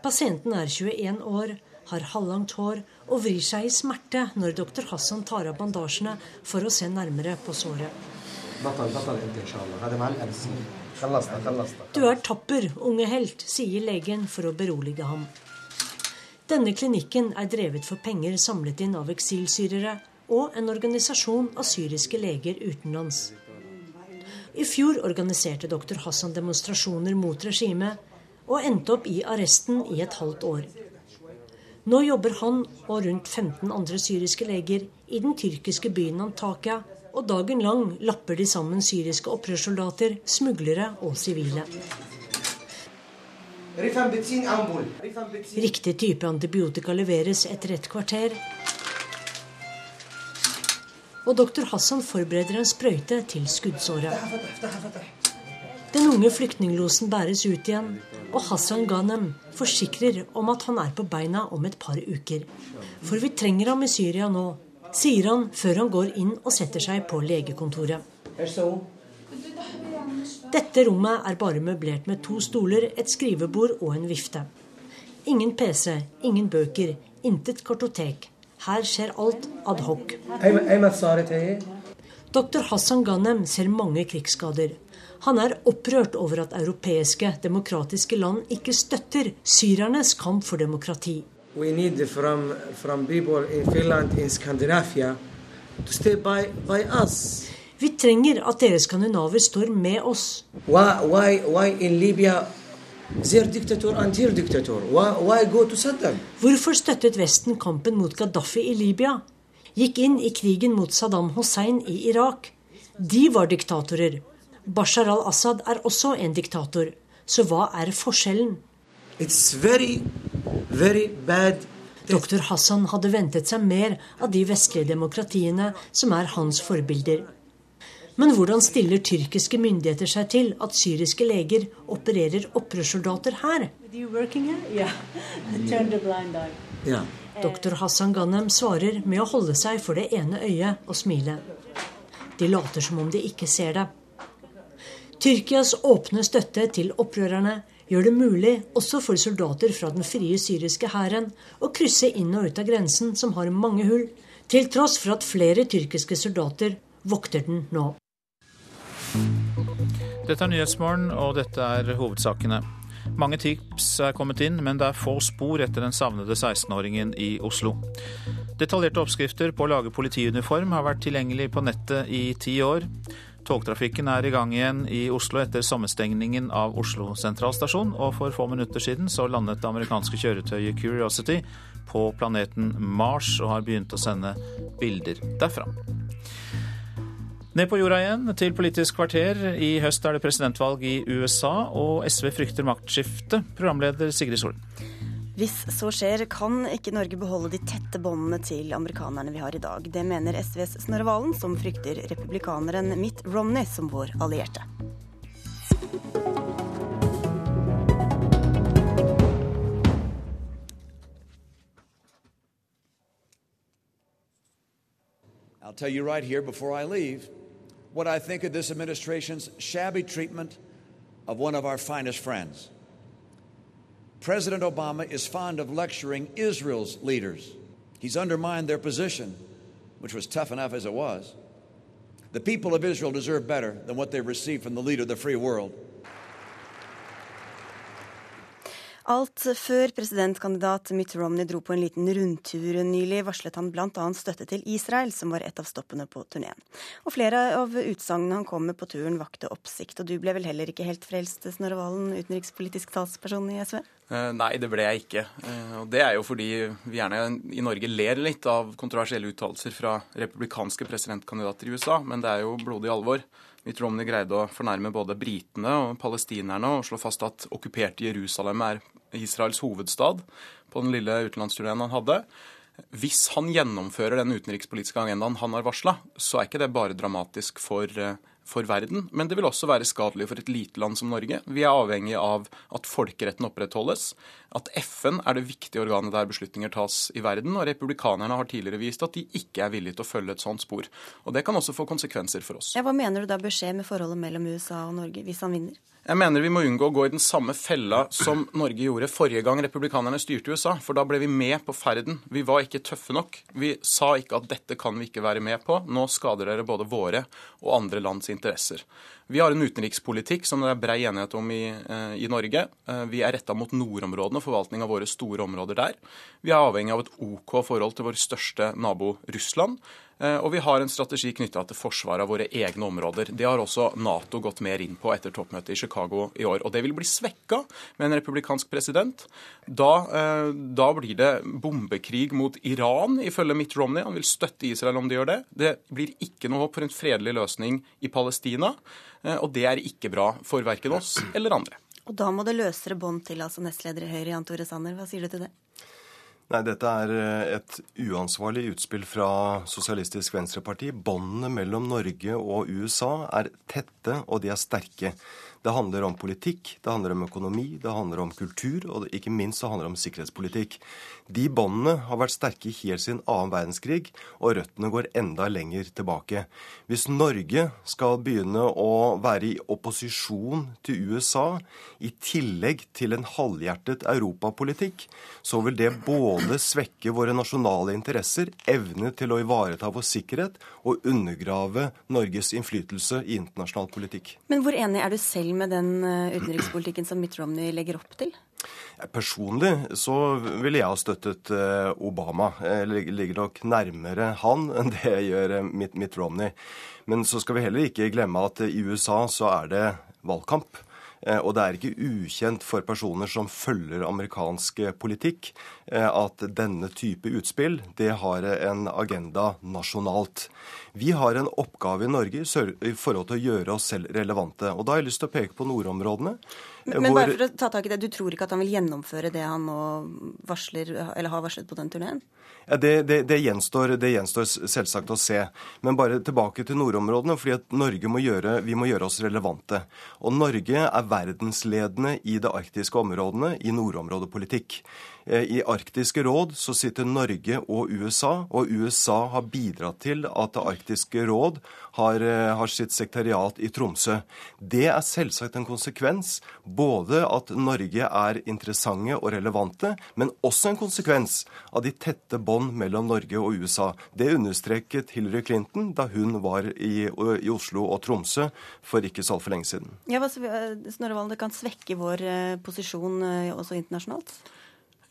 Pasienten er 21 år, har halvlangt hår og vrir seg i smerte når doktor Hassan tar av bandasjene for å se nærmere på såret. Du er tapper, unge helt, sier legen for å berolige ham. Denne klinikken er drevet for penger samlet inn av eksilsyrere og en organisasjon av syriske leger utenlands. I fjor organiserte doktor Hassan demonstrasjoner mot regimet og endte opp i arresten i et halvt år. Nå jobber han og rundt 15 andre syriske leger i den tyrkiske byen Antakya, og dagen lang lapper de sammen syriske opprørssoldater, smuglere og sivile. Riktig type antibiotika leveres etter et kvarter. Og doktor Hassan forbereder en sprøyte til skuddsåret. Den unge flyktninglosen bæres ut igjen, og Hassan Ghanem forsikrer om at han er på beina om et par uker. For vi trenger ham i Syria nå, sier han før han går inn og setter seg på legekontoret. Dette rommet er bare møblert med to stoler, et skrivebord og en vifte. Ingen PC, ingen bøker, intet kartotek. Her skjer alt ad hoc. Dr. Hassan Ghanem ser mange krigsskader. Han er opprørt over at europeiske demokratiske land ikke støtter syrernes kamp for demokrati. From, from by, by Vi trenger at dere skandinaver står med oss. Why, why, why Hvorfor støttet Vesten kampen mot Gaddafi i Libya? Gikk inn i krigen mot Saddam Hussein i Irak? De var diktatorer. Bashar al-Assad er også en diktator. Så hva er forskjellen? Very, very Dr. Hassan hadde ventet seg mer av de vestlige demokratiene som er hans forbilder. Men hvordan stiller tyrkiske myndigheter seg til at syriske leger opererer opprørssoldater her? Dr. Hassan Ghanem svarer med å holde seg for det ene øyet og smile. De later som om de ikke ser det. Tyrkias åpne støtte til opprørerne gjør det mulig også for soldater fra den frie syriske hæren å krysse inn og ut av grensen, som har mange hull, til tross for at flere tyrkiske soldater vokter den nå. Dette er Nyhetsmorgen, og dette er hovedsakene. Mange tips er kommet inn, men det er få spor etter den savnede 16-åringen i Oslo. Detaljerte oppskrifter på å lage politiuniform har vært tilgjengelig på nettet i ti år. Togtrafikken er i gang igjen i Oslo etter sommerstengningen av Oslo sentralstasjon, og for få minutter siden så landet det amerikanske kjøretøyet Curiosity på planeten Mars og har begynt å sende bilder derfra. Ned på jorda igjen, til Politisk kvarter. I høst er det presidentvalg i USA, og SV frykter maktskifte. Programleder Sigrid Solen. Hvis så skjer, kan ikke Norge beholde de tette båndene til amerikanerne vi har i dag. Det mener SVs Snorre Valen, som frykter republikaneren Mitt Romney som vår allierte. I'll tell you right here before I leave what I think of this administration's shabby treatment of one of our finest friends. President Obama is fond of lecturing Israel's leaders. He's undermined their position, which was tough enough as it was. The people of Israel deserve better than what they've received from the leader of the free world. Alt før presidentkandidat Mitt Romney dro på en liten rundtur nylig, varslet han bl.a. støtte til Israel, som var et av stoppene på turneen. Og flere av utsagnene han kom med på turen vakte oppsikt. Og du ble vel heller ikke helt frelst, Snorre Valen, utenrikspolitisk talsperson i SV? Eh, nei, det ble jeg ikke. Eh, og Det er jo fordi vi gjerne i Norge ler litt av kontroversielle uttalelser fra republikanske presidentkandidater i USA, men det er jo blodig alvor. Mitt Romney greide å fornærme både britene og palestinerne og slå fast at okkuperte Jerusalem er Israels hovedstad på den lille utenlandsturneen han hadde. Hvis han gjennomfører den utenrikspolitiske agendaen han har varsla, så er ikke det bare dramatisk for eh, for verden, men det vil også være skadelig for et lite land som Norge. Vi er avhengig av at folkeretten opprettholdes, at FN er det viktige organet der beslutninger tas i verden, og republikanerne har tidligere vist at de ikke er villige til å følge et sånt spor. Og Det kan også få konsekvenser for oss. Ja, hva mener du da bør skje med forholdet mellom USA og Norge hvis han vinner? Jeg mener vi må unngå å gå i den samme fella som Norge gjorde forrige gang republikanerne styrte USA. For da ble vi med på ferden. Vi var ikke tøffe nok. Vi sa ikke at dette kan vi ikke være med på. Nå skader dere både våre og andre lands interesser. Vi har en utenrikspolitikk som det er brei enighet om i, eh, i Norge. Eh, vi er retta mot nordområdene og forvaltning av våre store områder der. Vi er avhengig av et OK forhold til vår største nabo Russland. Eh, og vi har en strategi knytta til forsvaret av våre egne områder. Det har også Nato gått mer inn på etter toppmøtet i Chicago i år. Og det vil bli svekka med en republikansk president. Da, eh, da blir det bombekrig mot Iran, ifølge Mitt Romney. Han vil støtte Israel om de gjør det. Det blir ikke noe håp for en fredelig løsning i Palestina. Eh, og det er ikke bra for verken oss eller andre. Og da må det løsere bånd til, altså nestleder i Høyre, Jan Tore Sanner. Hva sier du til det? Nei, dette er eh, et uansvarlig utspill fra Sosialistisk Venstreparti. Båndene mellom Norge og USA er tette, og de er sterke. Det handler om politikk, det handler om økonomi, det handler om kultur, og ikke minst så handler det om sikkerhetspolitikk. De båndene har vært sterke helt siden annen verdenskrig, og røttene går enda lenger tilbake. Hvis Norge skal begynne å være i opposisjon til USA, i tillegg til en halvhjertet europapolitikk, så vil det både svekke våre nasjonale interesser, evne til å ivareta vår sikkerhet, og undergrave Norges innflytelse i internasjonal politikk. Men hvor enig er du selv med den eh, utenrikspolitikken som Mitt Romney legger opp til? Personlig så ville jeg ha støttet eh, Obama. Jeg ligger nok nærmere han [laughs] enn det jeg gjør eh, Mitt, Mitt Romney. Men så skal vi heller ikke glemme at i USA så er det valgkamp. Eh, og det er ikke ukjent for personer som følger amerikansk politikk, eh, at denne type utspill det har en agenda nasjonalt. Vi har en oppgave i Norge i forhold til å gjøre oss selv relevante. Og da har jeg lyst til å peke på nordområdene. Men, hvor... bare for å ta tak i det, Du tror ikke at han vil gjennomføre det han nå varsler, eller har varslet på den turneen? Ja, det, det, det, gjenstår, det, gjenstår, selvsagt å se. Men bare tilbake til nordområdene. fordi at Norge må gjøre, vi må gjøre oss relevante. Og Norge er verdensledende i det arktiske områdene i nordområdepolitikk. Eh, I Arktiske råd så sitter Norge og USA, og USA har bidratt til at Det arktiske råd har, eh, har sitt sekretariat i Tromsø. Det er selvsagt en konsekvens både at Norge er interessante og relevante, men også en konsekvens av de tette bånd mellom Norge og USA. Det understreket Hillary Clinton da hun var i, i Oslo og Tromsø for ikke så altfor lenge siden. Ja, Snorre Valen, Det kan svekke vår eh, posisjon også internasjonalt?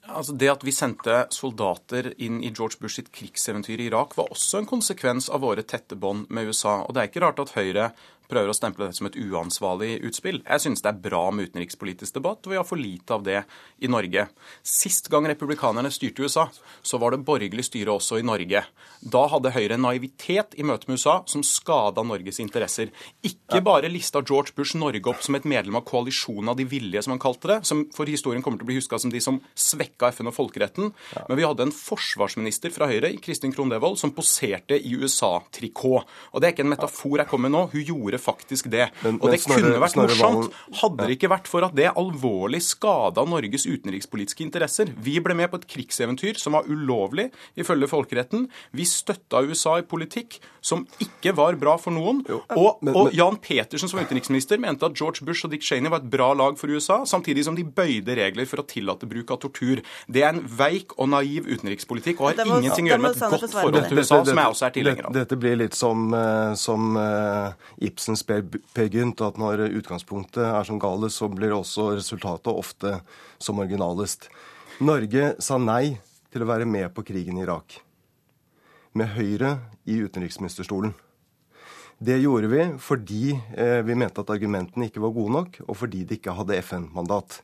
Altså Det at vi sendte soldater inn i George Bush sitt krigseventyr i Irak, var også en konsekvens av våre tette bånd med USA. Og det er ikke rart at Høyre prøver å stemple dette som et uansvarlig utspill. Jeg synes det er bra med utenrikspolitisk debatt, og vi har for lite av det i Norge. Sist gang republikanerne styrte USA, så var det borgerlig styre også i Norge. Da hadde Høyre en naivitet i møte med USA som skada Norges interesser. Ikke bare lista George Bush Norge opp som et medlem av koalisjonen av de villige, som han kalte det, som for historien kommer til å bli huska som de som svekka FN og folkeretten, men vi hadde en forsvarsminister fra Høyre, Kristin Krohn Devold, som poserte i USA-trikot. Og det er ikke en metafor jeg kommer med nå. Hun gjorde faktisk det. Men, og det snarere, kunne vært morsomt, hadde det ikke vært for at det alvorlig skada Norges utenrikspolitiske interesser. Vi ble med på et krigseventyr som var ulovlig ifølge folkeretten. Vi støtta USA i politikk som ikke var bra for noen. Og, og, Jan Petersen som utenriksminister mente at George Bush og Dick Cheney var et bra lag for USA, samtidig som de bøyde regler for å tillate bruk av tortur. Det er en veik og naiv utenrikspolitikk og har ingenting å gjøre med et godt forhold til USA, som jeg også er tilhenger av. Dette blir litt som, eh, som uh, Ibsens Per, per Gynt, at når utgangspunktet er som galest, så blir også resultatet ofte som marginalest. Norge sa nei til å være med på krigen i Irak. Med Høyre i utenriksministerstolen. Det gjorde vi fordi eh, vi mente at argumentene ikke var gode nok, og fordi de ikke hadde FN-mandat.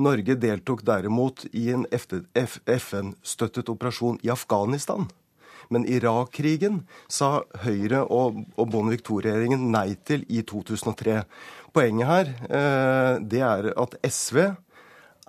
Norge deltok derimot i en FN-støttet operasjon i Afghanistan. Men Irak-krigen sa Høyre og, og Bondevik II-regjeringen nei til i 2003. Poenget her eh, det er at SV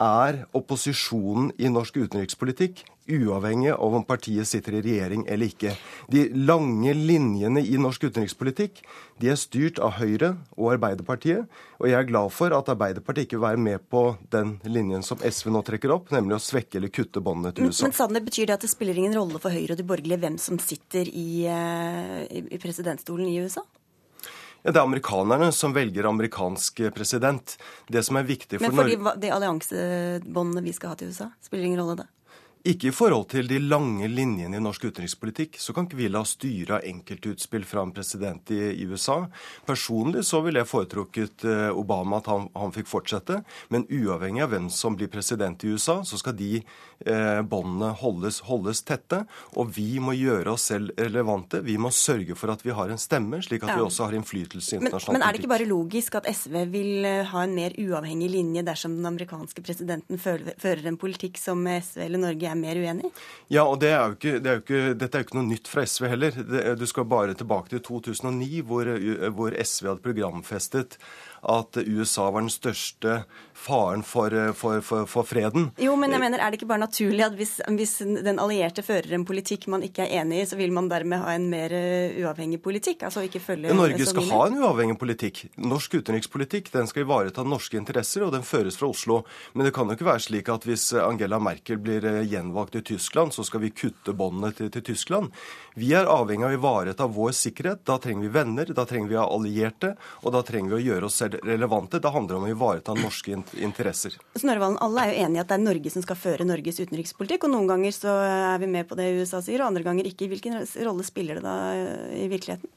er opposisjonen i norsk utenrikspolitikk, uavhengig av om partiet sitter i regjering eller ikke. De lange linjene i norsk utenrikspolitikk de er styrt av Høyre og Arbeiderpartiet. Og jeg er glad for at Arbeiderpartiet ikke vil være med på den linjen som SV nå trekker opp, nemlig å svekke eller kutte båndene til USA. Men, men Sande, Betyr det at det spiller ingen rolle for Høyre og de borgerlige hvem som sitter i, eh, i, i presidentstolen i USA? Ja, Det er amerikanerne som velger amerikansk president. Det som er viktig for Norge Men for de, de alliansebåndene vi skal ha til USA, spiller ingen rolle det? Ikke i forhold til de lange linjene i norsk utenrikspolitikk. Så kan ikke vi la styre av enkeltutspill fra en president i, i, USA. Personlig så ville jeg foretrukket eh, Obama at han, han, fikk fortsette. Men uavhengig av hvem som blir president i USA, så skal de eh, båndene holdes, holdes, tette. Og vi må gjøre oss selv relevante. Vi må sørge for at vi har en stemme, slik at ja. vi også har innflytelse i internasjonal politikk. Men er det ikke bare logisk at SV vil eh, ha en mer uavhengig linje dersom den amerikanske presidenten fører en politikk som SV eller Norge er mer uenig? Ja, og det er ikke, det er ikke, dette er jo ikke noe nytt fra SV heller. Du skal bare tilbake til 2009, hvor, hvor SV hadde programfestet at USA var den største faren for, for, for, for, freden. Jo, men jeg mener, er det ikke bare naturlig at hvis, hvis, den allierte fører en politikk man ikke er enig i, så vil man dermed ha en mer eh, uavhengig politikk? Altså ikke følge Norge skal ha en uavhengig politikk. Norsk utenrikspolitikk den skal ivareta norske interesser, og den føres fra Oslo. Men det kan jo ikke være slik at hvis Angela Merkel blir eh, gjenvalgt i Tyskland, så skal vi kutte båndene til, til Tyskland. Vi er avhengig av å ivareta vår sikkerhet. Da trenger vi venner, da trenger vi allierte, og da trenger vi å gjøre oss selv relevante. Det handler om å ivareta norske interesser. Snørvalen, alle er jo enige i at det er Norge som skal føre Norges utenrikspolitikk. Og noen ganger så er vi med på det USA sier, og andre ganger ikke. Hvilken rolle spiller det da i virkeligheten?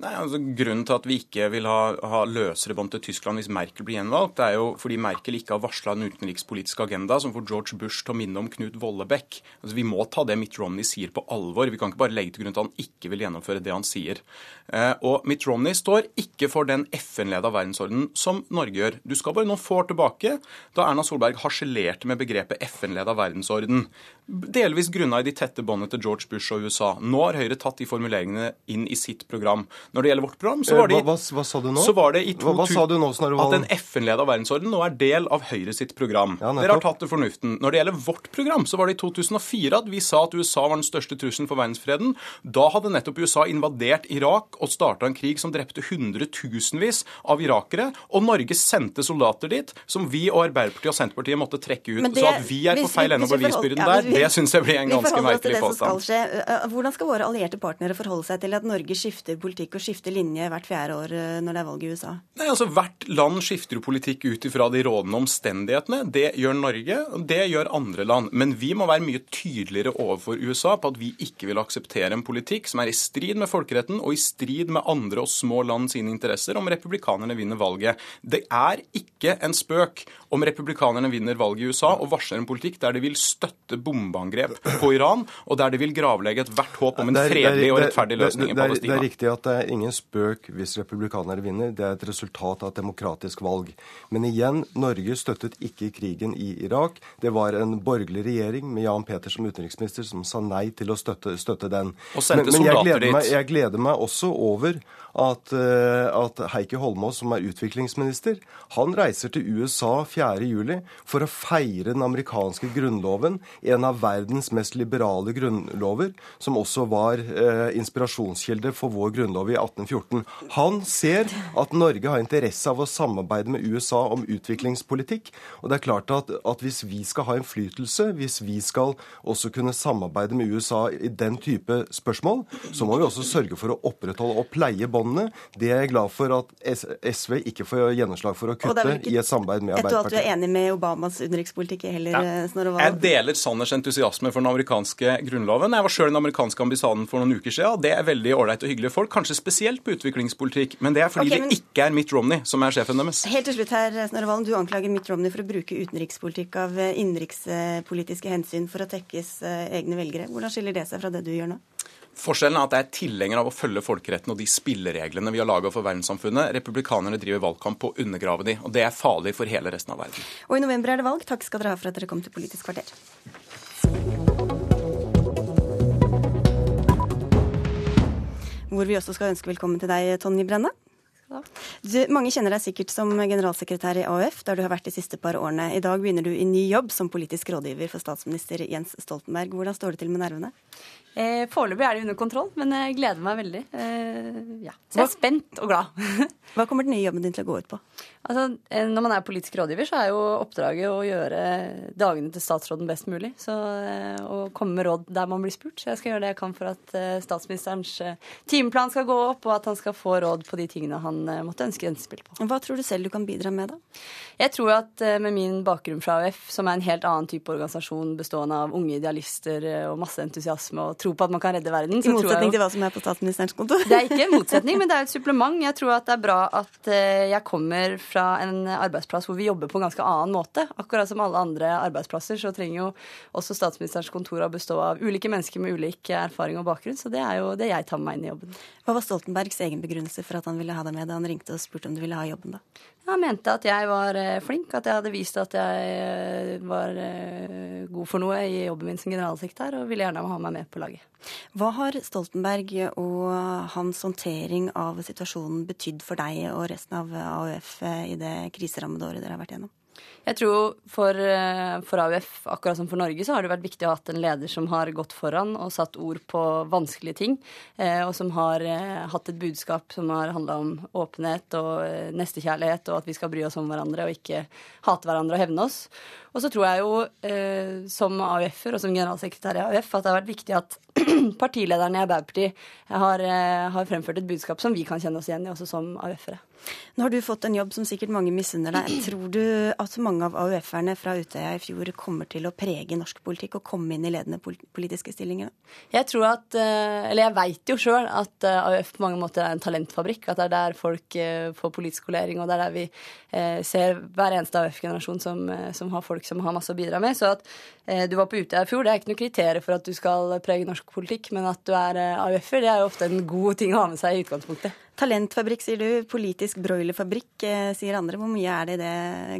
Nei, altså Grunnen til at vi ikke vil ha, ha løsere bånd til Tyskland hvis Merkel blir gjenvalgt, det er jo fordi Merkel ikke har varsla en utenrikspolitisk agenda som får George Bush til å minne om Knut Vollebekk. Altså, vi må ta det Mitt Romney sier på alvor. Vi kan ikke bare legge til grunn at han ikke vil gjennomføre det han sier. Eh, og Mitt Romney står ikke for den FN-leda verdensordenen som Norge gjør. Du skal bare noen få år tilbake, da Erna Solberg harselerte med begrepet FN-leda verdensorden. Delvis grunna i de tette båndene til George Bush og USA. Nå har Høyre tatt de formuleringene inn i sitt program. Når det gjelder vårt program, så var det, Eh, hva, hva, hva sa du nå? Så var det i hva, hva sa du nå, Snorre at en FN-leda verdensorden nå er del av Høyre sitt program. Ja, Dere har tatt det fornuften. Når det gjelder vårt program, så var det i 2004 at vi sa at USA var den største trusselen for verdensfreden. Da hadde nettopp USA invadert Irak og starta en krig som drepte hundretusenvis av irakere. Og Norge sendte soldater dit, som vi og Arbeiderpartiet og Senterpartiet måtte trekke ut. Det- så at vi er på feil ende av bevisbyrden ja, der, vi- det syns jeg blir en ganske merkelig skal påstand. Hvordan skal våre allierte partnere forholde seg til at Norge skifter politikk og skifter linje hvert fjerde år når det er valg i USA? Nei, altså Hvert land skifter politikk ut ifra de rådende omstendighetene. Det gjør Norge, og det gjør andre land. Men vi må være mye tydeligere overfor USA på at vi ikke vil akseptere en politikk som er i strid med folkeretten og i strid med andre og små land sine interesser om republikanerne vinner valget. Det er ikke en spøk om republikanerne vinner valget i USA og varsler en politikk der de vil støtte bombeangrep på Iran, og der de vil gravlegge ethvert håp om en fredelig og er- rettferdig løsning i Palestina. Det er riktig at det er ingen spøk hvis republikanere vinner. Det er et resultat av et demokratisk valg. Men igjen, Norge støttet ikke krigen i Irak. Det var en borgerlig regjering med Jan Peter som utenriksminister som sa nei til å støtte, støtte den. Og sendte men, men jeg, gleder meg, jeg gleder meg også over at, eh, at Heikki Holmås, som er utviklingsminister, han reiser til USA 4.7 for å feire den amerikanske grunnloven, en av verdens mest liberale grunnlover, som også var eh, inspirasjonskilde for vår grunnlov i 1814. Han ser at Norge har interesse av å samarbeide med USA om utviklingspolitikk. Og det er klart at, at hvis vi skal ha innflytelse, hvis vi skal også kunne samarbeide med USA i den type spørsmål, så må vi også sørge for å opprettholde og pleie båndene. Det er jeg glad for at SV ikke får gjennomslag for å kutte ikke i et samarbeid med at du er enig med Obamas utenrikspolitikk heller, Ja. eh, Jeg deler Sanners entusiasme for den amerikanske grunnloven. Jeg var sjøl i den amerikanske ambassaden for noen uker siden. Det er veldig ålreit og hyggelige folk, kanskje spesielt på utviklingspolitikk. Men det er fordi okay, men- det ikke er Mitt Romney som er sjefen deres. Helt til slutt her, Snorre Valen. Du anklager Mitt Romney for å bruke utenrikspolitikk av innenrikspolitiske hensyn for å tekkes eh, egne velgere. Hvordan skiller det seg fra det du gjør nå? Forskjellen er at jeg er tilhenger av å følge folkeretten og de spillereglene vi har laga for verdenssamfunnet. Republikanerne driver valgkamp på å undergrave de, og det er farlig for hele resten av verden. Og i november er det valg. Takk skal dere ha for at dere kom til Politisk kvarter. Hvor vi også skal ønske velkommen til deg, Tonje Brenna. Du, mange kjenner deg sikkert som generalsekretær i AUF, der du har vært de siste par årene. I dag begynner du i ny jobb som politisk rådgiver for statsminister Jens Stoltenberg. Hvordan står det til med nervene? Eh, Foreløpig er det under kontroll, men jeg gleder meg veldig. Eh, ja. Så jeg er spent og glad. [laughs] Hva kommer den nye jobben din til å gå ut på? Altså, eh, når man er politisk rådgiver, så er jo oppdraget å gjøre dagene til statsråden best mulig. Så eh, Å komme med råd der man blir spurt. Så jeg skal gjøre det jeg kan for at eh, statsministerens timeplan skal gå opp, og at han skal få råd på de tingene han måtte ønske innspill på. Hva tror du selv du kan bidra med, da? Jeg tror at med min bakgrunn fra AUF, som er en helt annen type organisasjon bestående av unge idealister og masse entusiasme og tro på at man kan redde verden I motsetning til hva som er på statsministerens kontor? Det er ikke en motsetning, men det er et [laughs] supplement. Jeg tror at det er bra at eh, jeg kommer fra en arbeidsplass hvor vi jobber på en ganske annen måte. Akkurat som alle andre arbeidsplasser, så trenger jo også statsministerens kontor å bestå av ulike mennesker med ulik erfaring og bakgrunn, så det er jo det jeg tar med meg inn i jobben. Hva var Stoltenbergs egen begrunnelse for at han ville ha deg med da han ringte og spurte om du ville ha jobben, da? Han mente at jeg var eh, flink, at jeg hadde vist at jeg eh, var god for noe i jobben min som generalsekretær, og ville gjerne ha meg med på laget. Hva har Stoltenberg og hans håndtering av situasjonen betydd for deg og resten av AUF i det kriserammede året dere har vært gjennom? Jeg tror for, eh, for AUF, akkurat som for Norge, så har det vært viktig å ha hatt en leder som har gått foran og satt ord på vanskelige ting, eh, og som har eh, hatt et budskap som har handla om åpenhet og nestekjærlighet, og at vi skal bry oss om hverandre og ikke hate hverandre og hevne oss. Og så tror jeg jo, som AUF-er og som generalsekretær i AUF, at det har vært viktig at [clears throat] partilederne i Arbeiderpartiet har, har fremført et budskap som vi kan kjenne oss igjen i, også som AUF-ere. Nå har du fått en jobb som sikkert mange misunner deg. Tror du at mange av AUF-erne fra Utøya i fjor kommer til å prege norsk politikk og komme inn i ledende politiske stillinger? Jeg tror at, eh, eller jeg veit jo sjøl at eh, AUF på mange måter er en talentfabrikk. At det er der folk eh, får politisk skolering, og det er der vi ser hver eneste AUF-generasjon som, som, har folk som har masse å bidra med. Så at du var på Utøya i fjor, det er ikke noe kriterium for at du skal prege norsk politikk, men at du er AUF-er, det er jo ofte en god ting å ha med seg i utgangspunktet. Talentfabrikk, sier du. Politisk broilerfabrikk, eh, sier andre. Hvor mye er det,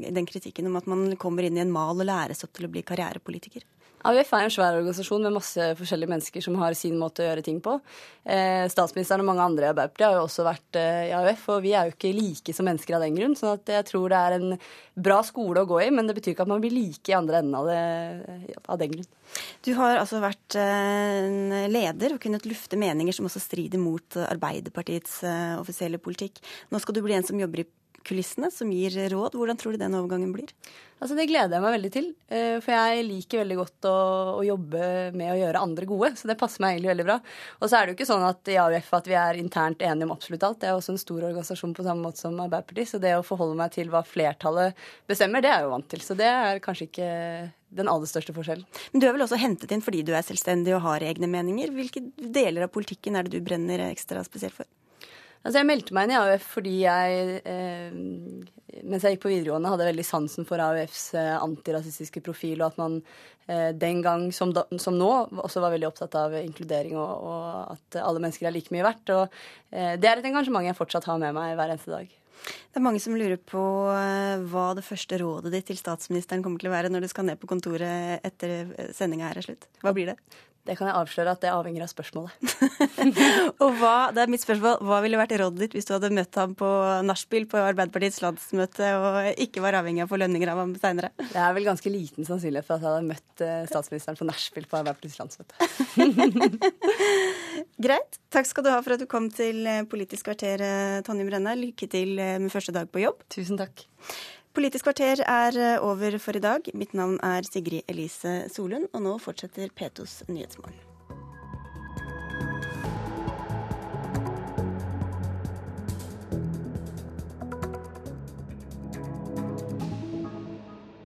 i den kritikken om at man kommer inn i en mal og læres opp til å bli karrierepolitiker? AUF er en svær organisasjon med masse forskjellige mennesker som har sin måte å gjøre ting på. Eh, statsministeren og mange andre i Arbeiderpartiet har jo også vært eh, i AUF, og vi er jo ikke like som mennesker av den grunn. Så jeg tror det er en bra skole å gå i, men det betyr ikke at man blir like i andre enden av, det, av den grunn. Du har altså vært eh, leder og kunnet lufte meninger som også strider mot Arbeiderpartiets eh, offisielle politikk. Nå skal du bli en som jobber i kulissene, som gir råd. Hvordan tror du den overgangen blir? Altså, Det gleder jeg meg veldig til. Eh, for jeg liker veldig godt å, å, jobbe med å gjøre andre gode. Så det passer meg egentlig veldig bra. Og så er det jo ikke sånn at i AUF at vi er internt enige om absolutt alt. Det er også en stor organisasjon på samme måte som Arbeiderpartiet. Så det å forholde meg til hva flertallet bestemmer, det er jeg jo vant til. Så det er kanskje ikke den aller største forskjellen. Men du er vel også hentet inn fordi du er selvstendig og har egne meninger. Hvilke deler av politikken er det du brenner ekstra spesielt for? Altså Jeg meldte meg inn i AUF fordi jeg, eh, mens jeg gikk på videregående, hadde veldig sansen for AUFs eh, antirasistiske profil, og at man eh, den gang som, da, som, nå også var veldig opptatt av inkludering og, og at alle mennesker er like mye verdt. Og eh, det er et engasjement jeg fortsatt har med meg hver eneste dag. Det er mange som lurer på eh, hva det første rådet ditt til statsministeren kommer til å være når du skal ned på kontoret etter sendinga her er slutt. Hva blir det? Det kan jeg avsløre at det avhenger av spørsmålet. [laughs] og hva, det er mitt spørsmål, hva ville vært rådet ditt hvis du hadde møtt ham på nachspiel på Arbeiderpartiets landsmøte og ikke var avhengig av å få lønninger av ham seinere? Det er vel ganske liten sannsynlighet for at jeg hadde møtt eh, statsministeren på nachspiel på Arbeiderpartiets landsmøte. [laughs] Greit. Takk skal du ha for at du kom til eh, Politisk kvarter, eh, Tonje Brenna. Lykke til med første dag på jobb. Tusen takk. Politisk kvarter er eh, over for i dag. Mitt navn er Sigrid Elise Solund, og nå fortsetter P2s Nyhetsmorgen.